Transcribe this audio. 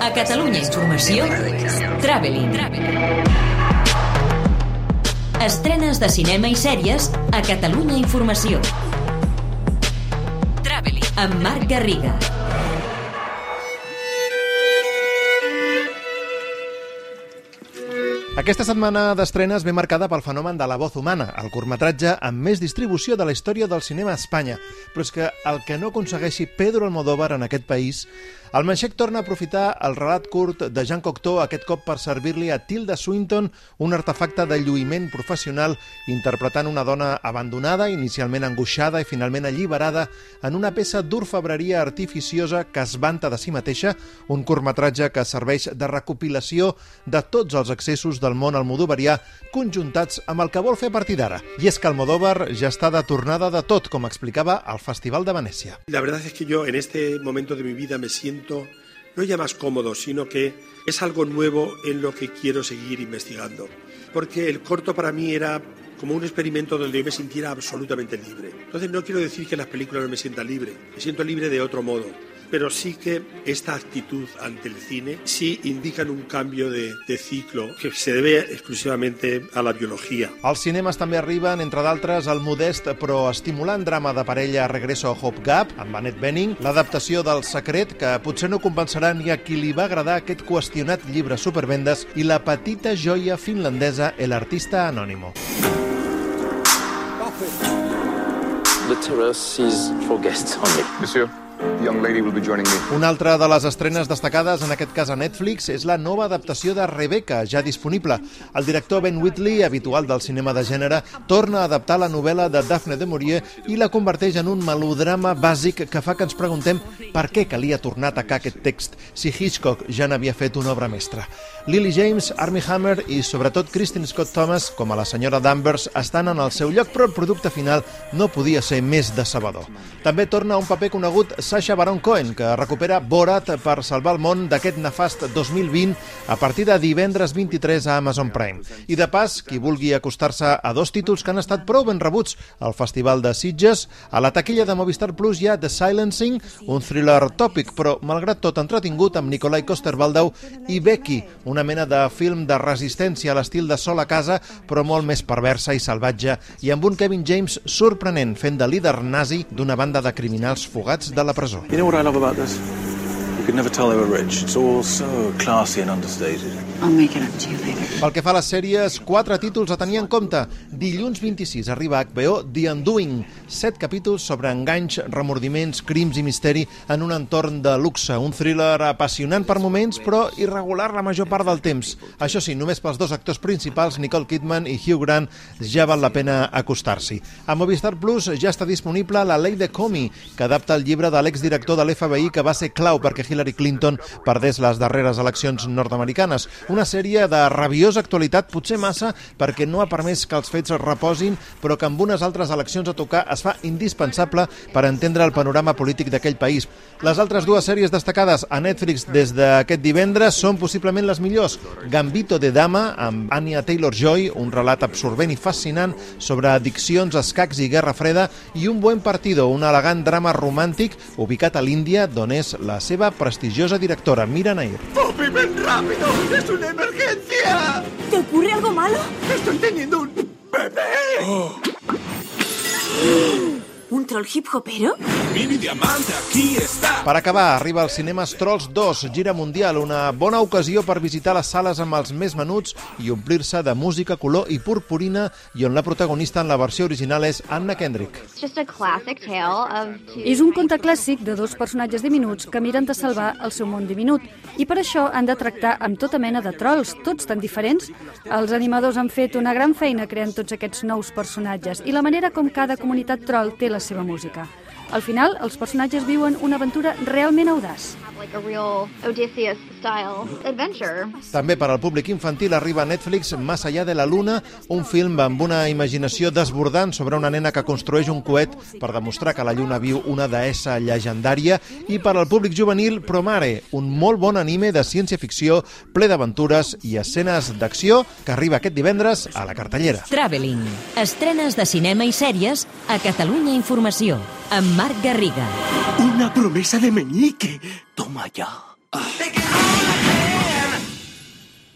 A Catalunya Informació, Traveling. Estrenes de cinema i sèries a Catalunya Informació. Traveling. Amb Marc Garriga. Aquesta setmana d'estrenes ve marcada pel fenomen de la voz humana, el curtmetratge amb més distribució de la història del cinema a Espanya. Però és que el que no aconsegueixi Pedro Almodóvar en aquest país el Manxec torna a aprofitar el relat curt de Jean Cocteau aquest cop per servir-li a Tilda Swinton un artefacte de lluïment professional interpretant una dona abandonada, inicialment angoixada i finalment alliberada en una peça d'orfebreria artificiosa que es vanta de si mateixa, un curtmetratge que serveix de recopilació de tots els excessos del món almodovarià conjuntats amb el que vol fer a partir d'ara. I és que Almodóvar ja està de tornada de tot, com explicava al Festival de Venècia. La verdad es que yo en este momento de mi vida me siento no ya más cómodo, sino que es algo nuevo en lo que quiero seguir investigando. Porque el corto para mí era como un experimento donde yo me sintiera absolutamente libre. Entonces no quiero decir que en las películas no me sienta libre, me siento libre de otro modo pero sí que esta actitud ante el cine sí indican un cambio de, de ciclo que se debe exclusivamente a la biología. Als cinemes també arriben, entre d'altres, el modest però estimulant drama de parella Regreso a Hope Gap, amb Annette Bening, l'adaptació del Secret, que potser no compensarà ni a qui li va agradar aquest qüestionat llibre supervendes, i la petita joia finlandesa El artista anònimo. The terrace is for guests only. Monsieur, Una altra de les estrenes destacades, en aquest cas a Netflix, és la nova adaptació de Rebecca, ja disponible. El director Ben Whitley, habitual del cinema de gènere, torna a adaptar la novel·la de Daphne de Maurier i la converteix en un melodrama bàsic que fa que ens preguntem per què calia tornar a atacar aquest text si Hitchcock ja n'havia fet una obra mestra. Lily James, Armie Hammer i sobretot Kristen Scott Thomas, com a la senyora Danvers, estan en el seu lloc, però el producte final no podia ser més decebedor. També torna un paper conegut Sacha Baron Cohen, que recupera Borat per salvar el món d'aquest nefast 2020 a partir de divendres 23 a Amazon Prime. I de pas, qui vulgui acostar-se a dos títols que han estat prou ben rebuts al Festival de Sitges, a la taquilla de Movistar Plus hi ha The Silencing, un thriller tòpic, però malgrat tot entretingut amb Nikolai Coster-Waldau i Becky, una mena de film de resistència a l'estil de Sol a casa, però molt més perversa i salvatge, i amb un Kevin James sorprenent fent de líder nazi d'una banda de criminals fugats de la presó. You know what I love about this? Could never tell they were rich. It's all so classy and understated. I'll make it up to you later. Pel que fa a les sèries, quatre títols a tenir en compte. Dilluns 26 arriba a HBO The Undoing, set capítols sobre enganys, remordiments, crims i misteri en un entorn de luxe. Un thriller apassionant per moments, però irregular la major part del temps. Això sí, només pels dos actors principals, Nicole Kidman i Hugh Grant, ja val la pena acostar-s'hi. A Movistar Plus ja està disponible La Ley de Comey, que adapta el llibre de l'exdirector de l'FBI que va ser clau perquè Hillary Clinton perdés les darreres eleccions nord-americanes. Una sèrie de rabiosa actualitat, potser massa, perquè no ha permès que els fets es reposin, però que amb unes altres eleccions a tocar es fa indispensable per entendre el panorama polític d'aquell país. Les altres dues sèries destacades a Netflix des d'aquest divendres són possiblement les millors. Gambito de Dama, amb Anya Taylor-Joy, un relat absorbent i fascinant sobre addiccions, escacs i guerra freda, i Un buen partido, un elegant drama romàntic ubicat a l'Índia, d'on és la seva prestigiosa directora, Mira Nair. ¡Poppy, ven rápido! ¡Es una emergencia! ¿Te ocurre algo malo? ¡Estoy teniendo un bebé! ¿Un troll hip hopero? ¡Mini diamante, aquí está! Per acabar, arriba als cinemes Trolls 2, gira mundial, una bona ocasió per visitar les sales amb els més menuts i omplir-se de música, color i purpurina, i on la protagonista en la versió original és Anna Kendrick. just a classic tale of two És un conte clàssic de dos personatges diminuts que miren de salvar el seu món diminut i per això han de tractar amb tota mena de trolls, tots tan diferents. Els animadors han fet una gran feina creant tots aquests nous personatges i la manera com cada comunitat troll té seva música. Al final, els personatges viuen una aventura realment audaç. like a real Odysseus style adventure. També per al públic infantil arriba a Netflix Más allá de la luna, un film amb una imaginació desbordant sobre una nena que construeix un coet per demostrar que la lluna viu una deessa llegendària i per al públic juvenil Promare, un molt bon anime de ciència-ficció ple d'aventures i escenes d'acció que arriba aquest divendres a la cartellera. Traveling. Estrenes de cinema i sèries a Catalunya Informació. Amb Marc Garriga. ¡Una promesa de meñique! ¡Toma ya!